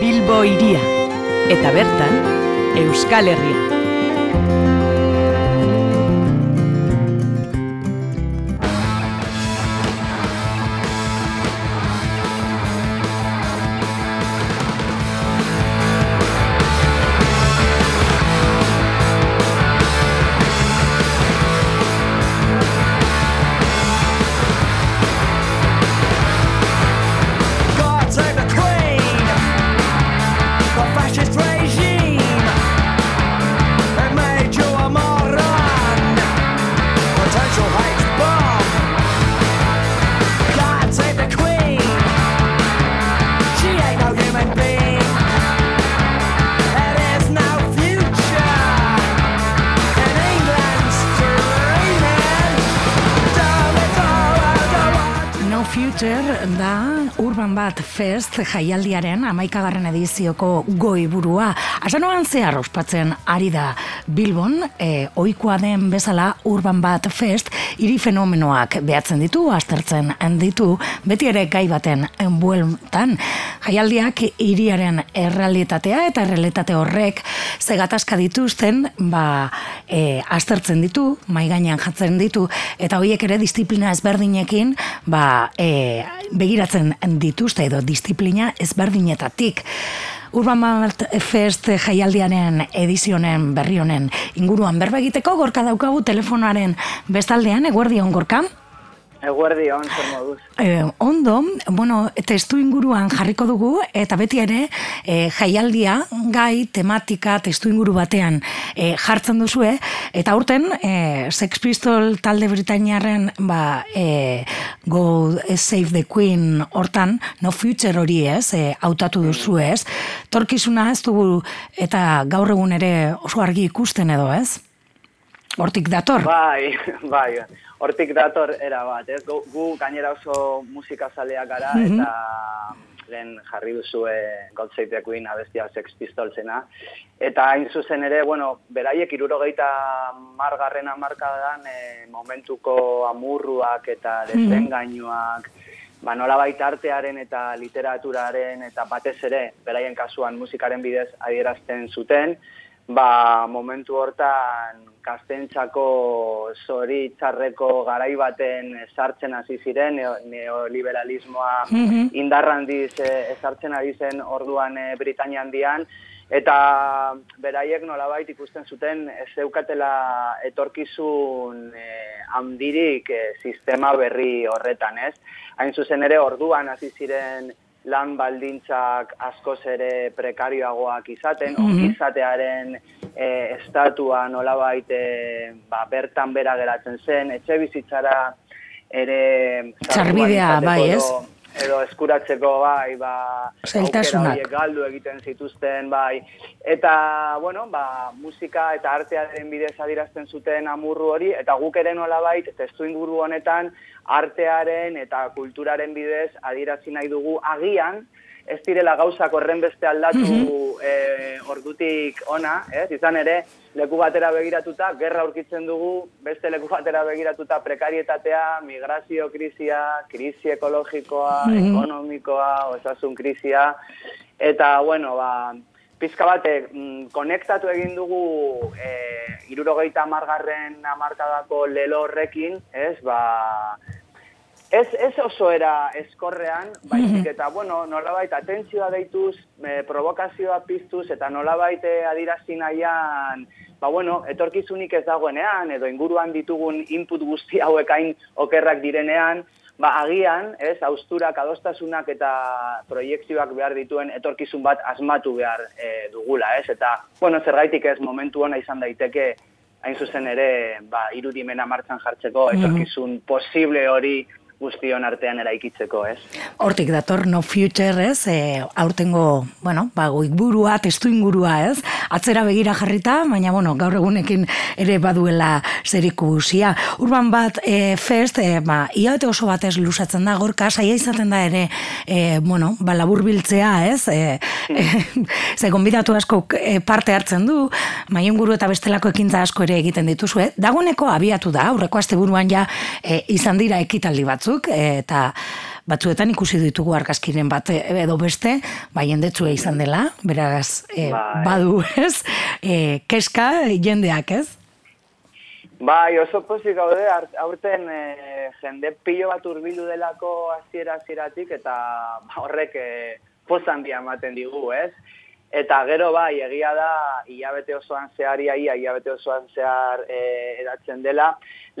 Bilbo iria eta bertan Euskal Herria. Fest jaialdiaren amaikagarren edizioko goiburua. Asanoan zehar ospatzen ari da Bilbon, e, oikoa den bezala Urban Bat Fest, hiri fenomenoak behatzen ditu, astertzen ditu, beti ere gai baten enbueltan. Jaialdiak hiriaren errealitatea eta errealitate horrek zegatazka dituzten, ba, e, astertzen ditu, maigainan jatzen ditu, eta horiek ere disiplina ezberdinekin, ba, e, begiratzen dituzte edo disiplina ezberdinetatik. Urban Mart Fest jaialdiaren edizionen berri honen inguruan berba egiteko gorka daukagu telefonaren bestaldean, eguerdion gorka? Eguerdi hon, zer moduz. Eh, ondo, bueno, testu inguruan jarriko dugu, eta beti ere, eh, jaialdia, gai, tematika, testu inguru batean eh, jartzen duzue, eta urten, eh, Sex Pistol talde Britainiaren, ba, eh, Go Save the Queen hortan, no future hori ez, eh, hautatu duzu ez, torkizuna ez dugu, eta gaur egun ere oso argi ikusten edo ez? Hortik dator? Bai, bai, hortik dator era bat, ez? Gu, gu gainera oso musika zaleak gara, mm -hmm. eta lehen jarri duzue God Save the Queen abestia Sex Pistolsena. Eta hain zuzen ere, bueno, beraiek irurogeita margarren amarkadan e, momentuko amurruak eta desengainuak, mm -hmm. ba, nola baita artearen eta literaturaren eta batez ere, beraien kasuan musikaren bidez adierazten zuten, ba, momentu hortan kastentzako zori txarreko garai baten sartzen hasi ziren neoliberalismoa mm -hmm. indarrandiz eh, ezartzen ari zen orduan e, Britania handian eta beraiek nolabait ikusten zuten ez zeukatela etorkizun e, handirik sistema berri horretan, ez? Hain zuzen ere orduan hasi ziren lan baldintzak askoz ere prekarioagoak izaten, mm -hmm. izatearen e, estatua nolabait e, ba, bertan bera geratzen zen, etxe bizitzara ere... Txarbidea, bai ez? edo eskuratzeko bai, ba, Zailtasunak. galdu egiten zituzten, bai, eta, bueno, ba, musika eta artearen bidez adirazten zuten amurru hori, eta guk ere nola bait, testu inguru honetan, artearen eta kulturaren bidez adirazi nahi dugu agian, ez direla gauzak horren beste aldatu mm ordutik ona, ez? Izan ere, leku batera begiratuta, gerra aurkitzen dugu, beste leku batera begiratuta prekarietatea, migrazio krizia, krisi ekologikoa, mm -hmm. ekonomikoa, osasun krizia, eta, bueno, ba, pizka bate, mm, konektatu egin dugu e, irurogeita amargarren amarkadako lelo horrekin, ez, ba, Ez, ez oso era eskorrean, baizik eta, bueno, nolabait atentzioa deituz, e, provokazioa piztuz, eta nolabait eh, adirazi nahian, ba, bueno, etorkizunik ez dagoenean, edo inguruan ditugun input guzti hauekain okerrak direnean, ba, agian, ez, austurak, adostasunak eta proiektzioak behar dituen etorkizun bat asmatu behar e, dugula, ez? Eta, bueno, zergaitik ez momentu hona izan daiteke, hain zuzen ere, ba, irudimena martzan jartzeko, etorkizun posible hori guztion artean eraikitzeko, ez? Hortik dator no future, ez? E, aurtengo, bueno, ba, burua, testu ingurua, ez? Atzera begira jarrita, baina, bueno, gaur egunekin ere baduela zeriku usia. Urban bat e, fest, e, ba, iaute oso batez lusatzen da, gorka, saia izaten da ere, e, bueno, ba, labur biltzea, ez? E, e, ze, gonbidatu asko e, parte hartzen du, maien guru eta bestelako ekintza asko ere egiten dituzue. Dagoeneko abiatu da, aurreko aste buruan ja e, izan dira ekitaldi batzu batzuk, eta batzuetan ikusi ditugu argazkiren bat edo beste, bai jendetzua izan dela, beraz, e, badu ez, e, keska jendeak ez? Bai, oso pozik gaude, aurten e, jende pilo bat urbilu delako hasiera hasieratik eta ba, horrek e, pozan dia ematen digu, ez? Eta gero bai, egia da, hilabete osoan zehar, ia, hilabete osoan zehar e, edatzen dela.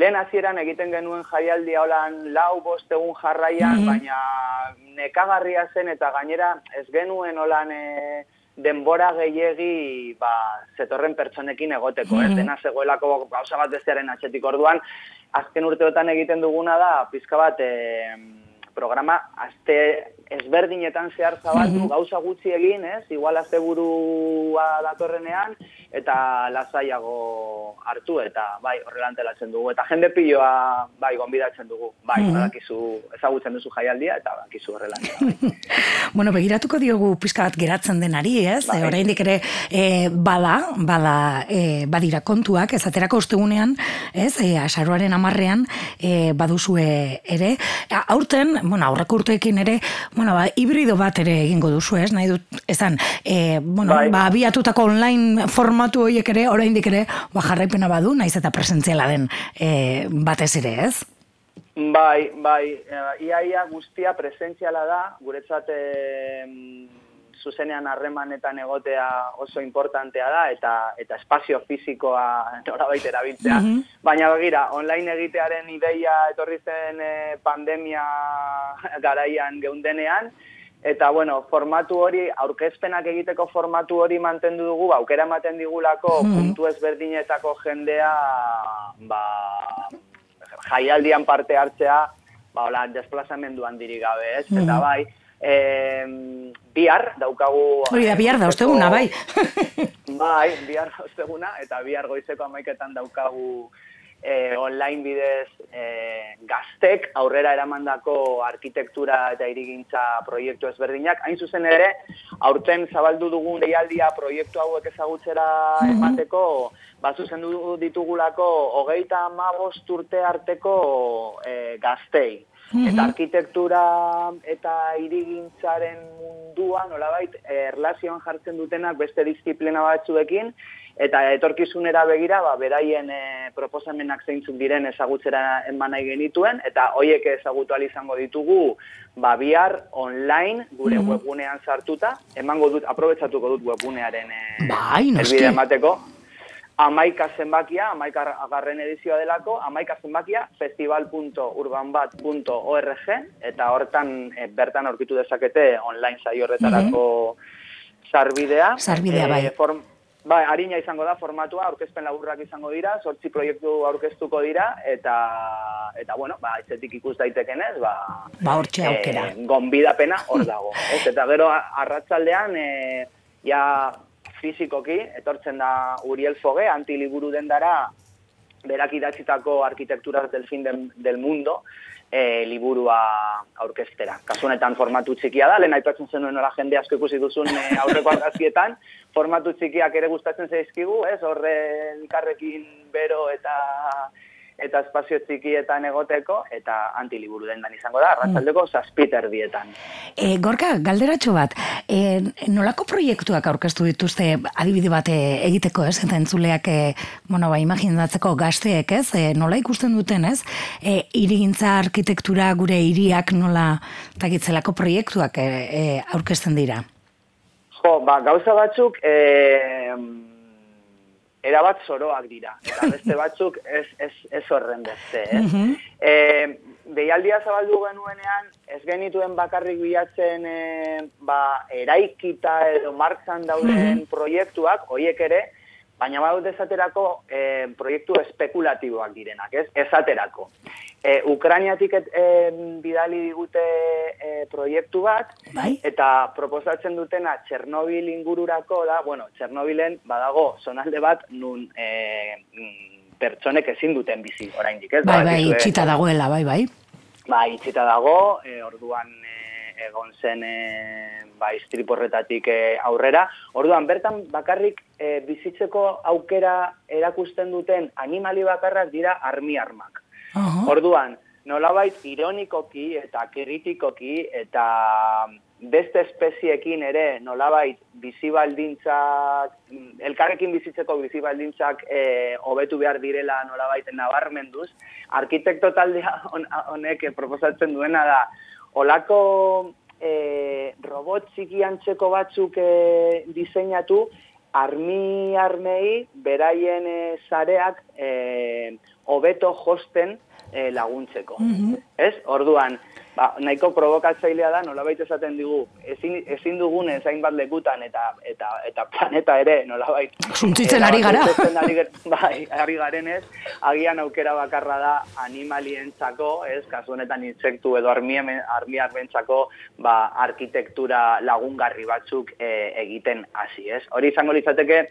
Lehen hasieran egiten genuen jaialdia holan lau bost egun jarraian, mm -hmm. baina nekagarria zen eta gainera ez genuen holan e, denbora gehiegi ba, zetorren pertsonekin egoteko, mm -hmm. ez dena zegoelako gauza bat bestearen atxetik orduan, azken urteotan egiten duguna da, pizka bat, e, programa aste ezberdinetan zehar zabatu, mm gauza gutxi egin, ez? Igual azte burua datorrenean, eta lasaiago hartu, eta bai, horrela antelatzen dugu. Eta jende piloa, bai, gonbidatzen dugu. Bai, mm -hmm. ezagutzen duzu jaialdia, eta badakizu horrela. Bai. bueno, begiratuko diogu pizka bat geratzen denari, ez? Bai. oraindik ere, e, bada, bada, e, badira kontuak, ez aterako ostegunean, ez? E, asaroaren amarrean, e, baduzue ere. Aurten, bueno, aurreko urteekin ere, bueno, ba, hibrido bat ere egingo duzu, ez? Nahi dut, esan, e, bueno, bai. ba, biatutako online formatu horiek ere, oraindik ere, ba, jarraipena badu, naiz eta presentziala den e, batez ere, ez? Bai, bai, iaia ia guztia presentziala da, guretzat e, zuzenean harremanetan egotea oso importantea da eta eta espazio fisikoa norabait erabiltzea. Mm Baina begira, online egitearen ideia etorri zen e, pandemia garaian geundenean eta bueno, formatu hori aurkezpenak egiteko formatu hori mantendu dugu, ba, aukera ematen digulako mm puntu ezberdinetako jendea ba jaialdian parte hartzea, ba hola, desplazamenduan diri gabe, ez? Eta mhm. bai, eh, bihar daukagu... Hori da, bihar da, osteguna, bai. bai, bihar osteguna, eta bihar goizeko amaiketan daukagu eh, online bidez eh, gaztek aurrera eramandako arkitektura eta irigintza proiektu ezberdinak. Hain zuzen ere, aurten zabaldu dugun deialdia proiektu hauek ezagutzera mhm. emateko, bat zuzen ditugulako hogeita amabost urte arteko eh, gaztei. -hmm. Eta arkitektura eta irigintzaren mundua, nolabait, erlazioan jartzen dutenak beste disiplina batzuekin, eta etorkizunera begira, ba, beraien e, proposamenak zeintzuk diren ezagutzera eman nahi genituen, eta hoiek ezagutu izango ditugu, ba, bihar online gure mm webgunean sartuta, emango dut, aprobetsatuko dut webgunearen e, bai, emateko, amaika zenbakia, amaika agarren edizioa delako, amaika zenbakia festival.urbanbat.org eta hortan e, bertan aurkitu dezakete online saio horretarako sarbidea. Sarbidea, bai. E, form, bai, harina izango da formatua, aurkezpen laburrak izango dira, sortzi proiektu aurkeztuko dira, eta, eta bueno, ba, etxetik ikus daitekeen ez, ba, ba hortxe aukera. E, gonbidapena hor dago. ez? Eta gero, arratzaldean, e, ja, fizikoki, etortzen da Uriel Foge, antiliburu dendara, berak idatzitako arkitektura del fin del, mundo, e, liburua aurkestera. Kasunetan formatu txikia da, lehen aipatzen zenuen nola jende asko ikusi duzun e, aurreko argazkietan, formatu txikiak ere gustatzen zaizkigu, ez, horre elkarrekin bero eta eta espazio txikietan egoteko, eta antiliburu dendan izango da, arratzaldeko zazpiter dietan. E, gorka, galderatxo bat, e, nolako proiektuak aurkeztu dituzte adibide bat egiteko, ez? Eta entzuleak, e, bueno, ba, imaginatzeko gazteek, ez? E, nola ikusten duten, ez? E, irigintza arkitektura gure hiriak nola takitzelako proiektuak e, e, aurkezten dira? Jo, ba, gauza batzuk, e, erabat zoroak dira. Eta beste batzuk ez, ez, ez horren beste, ez? Mm -hmm. e, Deialdia zabaldu genuenean, ez genituen bakarrik bilatzen e, ba, eraikita edo martzan dauden proiektuak, hoiek ere, baina badut esaterako e, proiektu espekulatiboak direnak, ez? Esaterako. E, Ukrainiatik e, bidali digute e, proiektu bat, bai? eta proposatzen dutena Txernobil ingururako da, bueno, Txernobilen badago zonalde bat nun e, pertsonek ezin duten bizi oraindik, ez? Bai, bai, itxita dagoela, bai, bai. Bai, itxita dago, e, orduan e, egon zen e, ba, istriporretatik e, aurrera. Orduan, bertan bakarrik e, bizitzeko aukera erakusten duten animali bakarrak dira armi armak. Orduan, nolabait ironikoki eta kritikoki eta beste espeziekin ere nolabait bizibaldintzak, elkarrekin bizitzeko bizibaldintzak e, hobetu behar direla nolabait nabarmenduz, arkitekto taldea honek proposatzen duena da, olako e, robot txikiantzeko batzuk e, diseinatu, armi armei beraien e, zareak e, hobeto josten e, laguntzeko. Mm Ez? Orduan, ba, nahiko provokatzailea da, nolabait esaten digu, ezin, ezin dugunez hainbat lekutan eta eta eta planeta ere, nolabait... Zuntzitzen ari gara. ari, bai, ari garen ez, agian aukera bakarra da animalientzako, ez, kasu honetan insektu edo armiak bentsako, ba, arkitektura lagungarri batzuk e, egiten hasi, ez. Hori izango litzateke,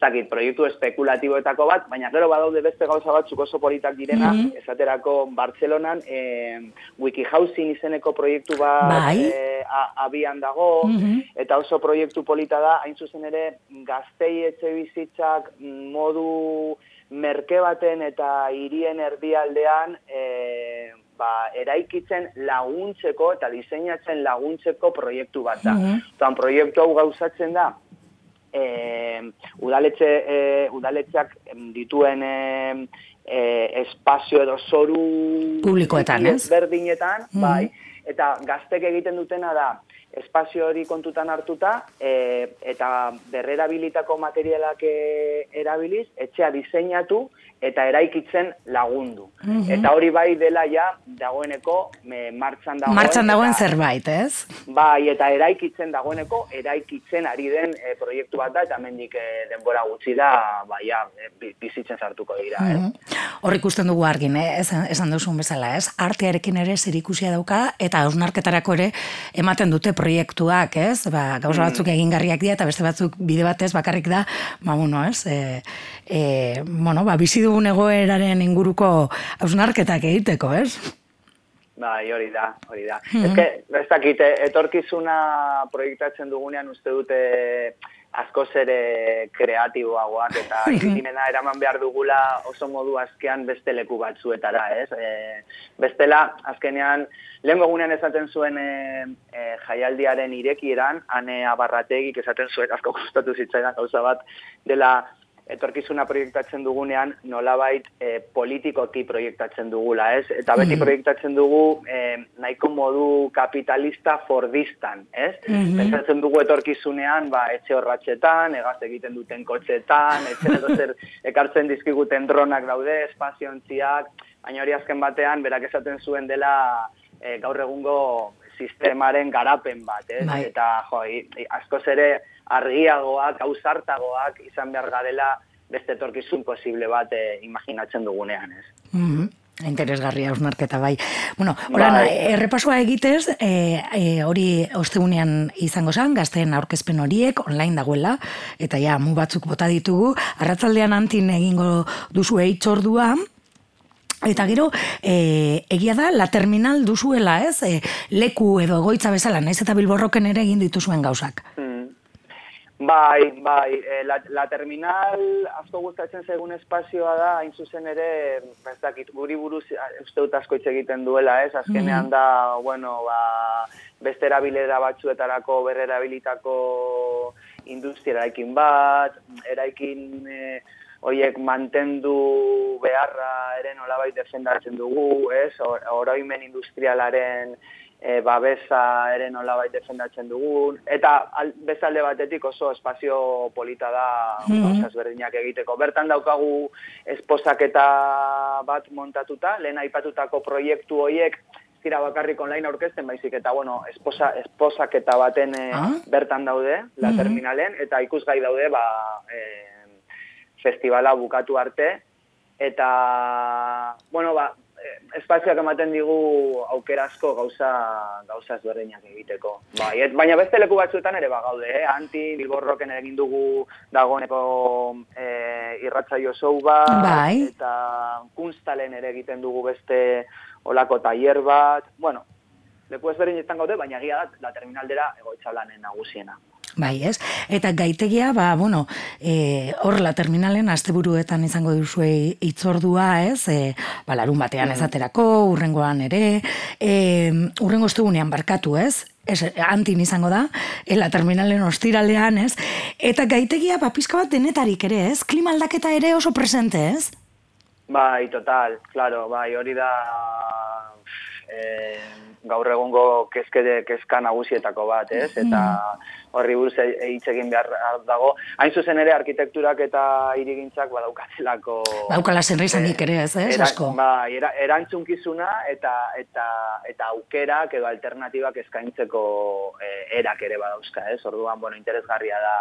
dakit, proiektu espekulatiboetako bat, baina gero badaude beste gauza batzuk oso politak direna, mm -hmm. esaterako Bartzelonan e, Wikihousing izeneko proiektu bat bai. e, abian dago, mhm. eta oso proiektu polita da, hain zuzen ere, gaztei etxe bizitzak modu merke baten eta hirien erdialdean e, ba, eraikitzen laguntzeko eta diseinatzen laguntzeko proiektu bat da. Mm -hmm. proiektu hau gauzatzen da, e, udaletxe, e, udaletxeak dituen e, e, espazio edo zoru publikoetan, ez? Berdinetan, mm bai, eta gaztek egiten dutena da, espazio hori kontutan hartuta, e, eta berrerabilitako materialak e, erabiliz, etxea diseinatu, eta eraikitzen lagundu. Mhm. Eta hori bai dela ja dagoeneko me, martxan dagoen. Martxan dagoen zerbait, ez? Bai, eta eraikitzen dagoeneko eraikitzen ari den e, proiektu bat da eta mendik e, denbora gutxi da bai, ja, e, bizitzen sartuko dira. Mm -hmm. Hor ikusten dugu argin, eh? esan, esan duzun bezala, ez? Artearekin ere zer ikusia dauka eta ausnarketarako ere ematen dute proiektuak, ez? Ba, gauza mm. batzuk egingarriak dira eta beste batzuk bide batez bakarrik da, ba, bueno, ez? E, e, bueno, ba, bizi dugun egoeraren inguruko hausnarketak egiteko, ez? Bai, hori da, hori da. Mm -hmm. Ez dakit, etorkizuna proiektatzen dugunean uste dute askoz ere kreatiboagoak eta ikitimena eraman behar dugula oso modu azkean beste leku batzuetara, ez? E, bestela, azkenean, lehen gogunean esaten zuen e, e, jaialdiaren irekieran, ane abarrategik esaten zuen, asko kostatu zitzaidan gauza bat, dela etorkizuna proiektatzen dugunean nolabait e, politikoki proiektatzen dugula, ez? Eta beti mm proiektatzen dugu e, nahiko modu kapitalista fordistan, ez? Mm Pentsatzen dugu etorkizunean, ba, etxe horratxetan, egaz egiten duten kotxetan, etxe zer ekartzen dizkiguten dronak daude, espaziontziak, baina hori azken batean, berak esaten zuen dela e, gaur egungo sistemaren garapen bat, ez? Bai. Eta, jo, askoz ere, argiagoak, ausartagoak izan behar garela beste etorkizun posible bat eh, imaginatzen dugunean, ez? Mm -hmm. Interesgarria ausnarketa bai. Bueno, hola, bai. errepasoa egitez, e, e, hori ostegunean izango zen, gazteen aurkezpen horiek online dagoela, eta ja, mu batzuk bota ditugu, arratzaldean antin egingo duzu eitzordua, Eta gero, e, egia da, la terminal duzuela, ez? E, leku edo egoitza bezala, naiz eta bilborroken ere egin dituzuen gauzak. Mm. Bai, bai, e, la, la terminal asko gustatzen zaigun espazioa da, hain zuzen ere, ez dakit, guri buruz uste dut asko egiten duela, ez? Azkenean mm-hmm. da, bueno, ba, beste erabilera batzuetarako, berre erabilitako industria eraikin bat, eraikin e, oiek mantendu beharra ere nolabait defendatzen dugu, ez? Oroimen industrialaren e, babesa ere nola bai defendatzen dugun, eta al, bezalde batetik oso espazio polita da mm berdinak egiteko. Bertan daukagu esposaketa bat montatuta, lehen aipatutako proiektu horiek zira bakarrik online aurkezten baizik eta bueno, esposa, esposaketa baten e, ah? bertan daude, la mm terminalen, eta ikusgai daude ba, e, festivala bukatu arte, eta bueno, ba, espazioak ematen digu aukerazko gauza gauza ezberdinak egiteko. Bai, et, baina beste leku batzuetan ere bagaude, eh? Anti Bilborroken egin dugu dagoeneko eh irratsaio show bat bai. eta Kunstalen ere egiten dugu beste olako tailer bat. Bueno, leku ezberdinetan gaude, baina egia da la terminaldera egoitza lanen nagusiena. Bai, ez? Eta gaitegia, ba, bueno, e, hor la terminalen asteburuetan izango duzu itzordua, ez? E, ba, larun batean mm. ezaterako, urrengoan ere, e, urrengo estugunean barkatu, ez? Ez, antin izango da, ela terminalen ostiralean, ez? Eta gaitegia, ba, pizka bat denetarik ere, ez? Klima aldaketa ere oso presente, ez? Bai, total, claro, bai, hori da eh, gaur egungo kezke kezka nagusietako bat, ez? Mm-hmm. Eta horri buruz e, e, hitz egin behar dago. Hain zuzen ere arkitekturak eta irigintzak badaukatelako Baukala zenrizanik ere, ez, ez, asko? Ba, era, erantzunkizuna eta eta eta aukerak edo alternatibak eskaintzeko e, erak ere badauzka, ez? Orduan, bueno, interesgarria da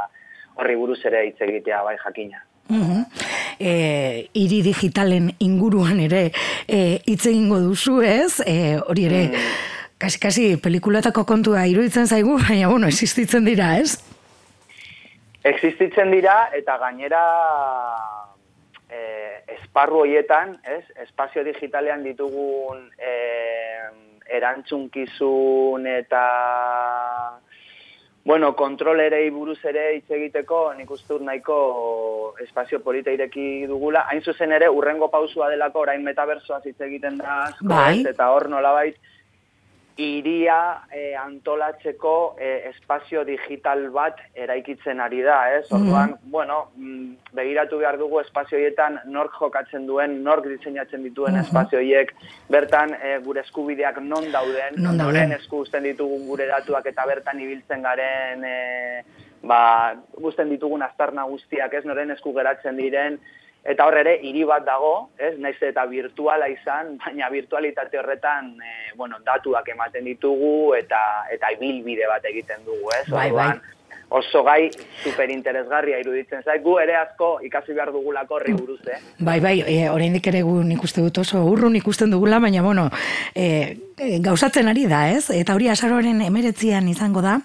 horri buruz ere hitz egitea bai jakina. Mm e, iri digitalen inguruan ere e, hitz egingo duzu, ez? E, hori ere, mm. Kasi, kasi, pelikulatako kontua iruditzen zaigu, baina, bueno, existitzen dira, ez? Existitzen dira, eta gainera e, esparru hoietan, ez? Espazio digitalean ditugun e, erantzunkizun eta Bueno, kontrolerei buruz ere hitz egiteko, nik uste nahiko espazio polita ireki dugula. Hain zuzen ere, urrengo pausua delako, orain metabersoaz hitz egiten da, bai. eta hor nolabait, iria e, antolatzeko e, espazio digital bat eraikitzen ari da, ez? Mm Orduan, bueno, mm, begiratu behar dugu espazioietan nork jokatzen duen, nork diseinatzen dituen mm espazioiek, bertan e, gure eskubideak non dauden, non dauden esku usten ditugun gure datuak eta bertan ibiltzen garen e, ba, guzten ditugun aztarna guztiak, ez? Noren esku geratzen diren, Eta hor ere, hiri bat dago, ez, naiz eta virtuala izan, baina virtualitate horretan, e, bueno, datuak ematen ditugu eta eta ibilbide bat egiten dugu, ez? Bai, bai. Oso gai superinteresgarria iruditzen zait, gu ere asko ikasi behar dugulako horri buruz, eh? Bai, bai, e, oraindik ere gu nik uste dut oso urrun ikusten dugula, baina, bueno, e, gauzatzen ari da, ez? Eta hori asaroaren emeretzian izango da.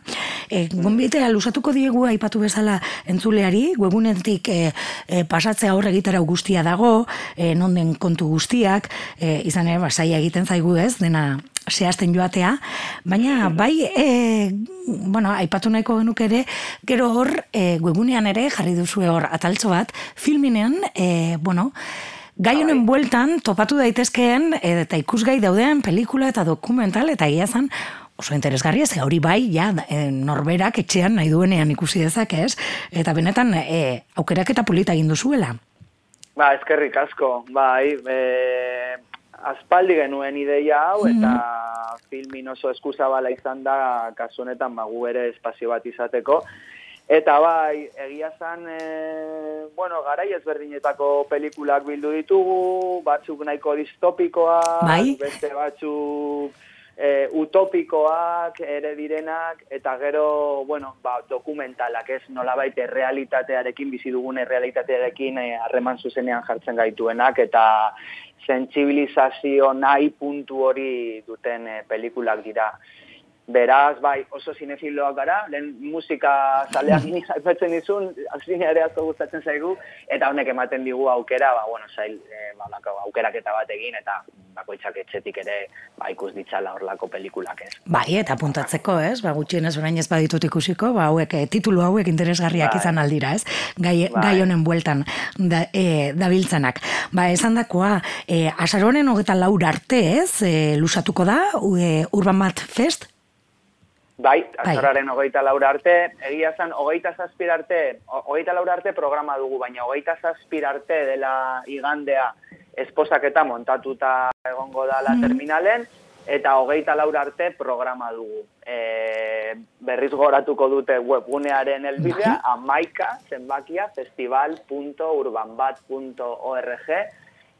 E, Gonbitea lusatuko diegu aipatu bezala entzuleari, webunetik e, e, pasatzea horre egitara guztia dago, e, non den kontu guztiak, e, izan ere, basaia egiten zaigu ez, dena zehazten joatea, baina bai, e, bueno, aipatu nahiko genuk ere, gero hor, e, webunean ere, jarri duzu hor ataltzo bat, filminean, e, bueno, Gai honen bueltan topatu daitezkeen eta ikusgai dauden pelikula eta dokumental eta ia zan oso interesgarria ze hori bai ja norberak etxean nahi duenean ikusi dezak ez eta benetan e, aukerak eta polita egin duzuela. Ba, eskerrik asko. Bai, e, aspaldi genuen ideia hau eta mm. filmin oso eskuzabala izan da kasu honetan ba, ere espazio bat izateko. Eta bai, egia zan, e, bueno, garai ezberdinetako pelikulak bildu ditugu, batzuk nahiko distopikoa, bai? beste batzuk e, utopikoak ere direnak, eta gero, bueno, ba, dokumentalak ez, nola baite realitatearekin, bizi dugun realitatearekin e, harreman zuzenean jartzen gaituenak, eta sensibilizazio nahi puntu hori duten e, pelikulak dira. Beraz, bai, oso zinefiloak gara, lehen musika zaleak ni haipatzen dizun, azine ere asko gustatzen zaigu, eta honek ematen digu aukera, ba, bueno, zail, e, ba, aukerak eta bat egin, eta bakoitzak etxetik ere, ba, ikus ditzala horlako pelikulak ez. Bai, eta puntatzeko, ez, ba, gutxienez orain ez baditut ikusiko, ba, hauek, e, titulu hauek interesgarriak bai. izan aldira, ez, gai, bai. gai honen bueltan da, e, dabiltzanak. Ba, esan dakoa, e, asaronen hogeta laur arte, ez, e, lusatuko da, e, Urban Bat Fest, Bai, bai, azararen hogeita laura arte, egia zen, hogeita zazpir arte, hogeita laura arte programa dugu, baina hogeita zazpir arte dela igandea esposak eta montatuta egongo da la mm. terminalen, eta hogeita laura arte programa dugu. E, berriz goratuko dute webgunearen elbidea, bai. amaika zenbakia festival.urbanbat.org,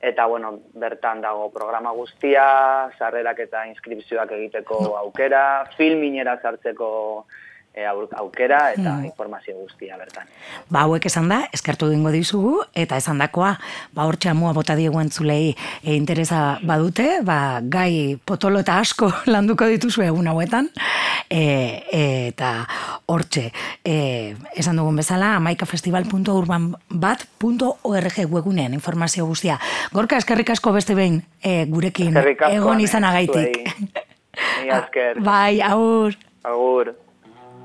eta bueno, bertan dago programa guztia, sarrerak eta inskripzioak egiteko aukera, filminera sartzeko e, aukera eta hmm. informazio guztia bertan. Ba, hauek esan da, eskartu dingo dizugu, eta esan dakoa, ba, hor txamua bota diegu entzulei e, interesa badute, ba, gai potolo eta asko landuko dituzu egun hauetan, e, eta hortxe, e, esan dugun bezala, amaikafestival.urbanbat.org webunean informazio guztia. Gorka, eskerrik asko beste behin e, gurekin egon izan agaitik. Bai, aur. Agur.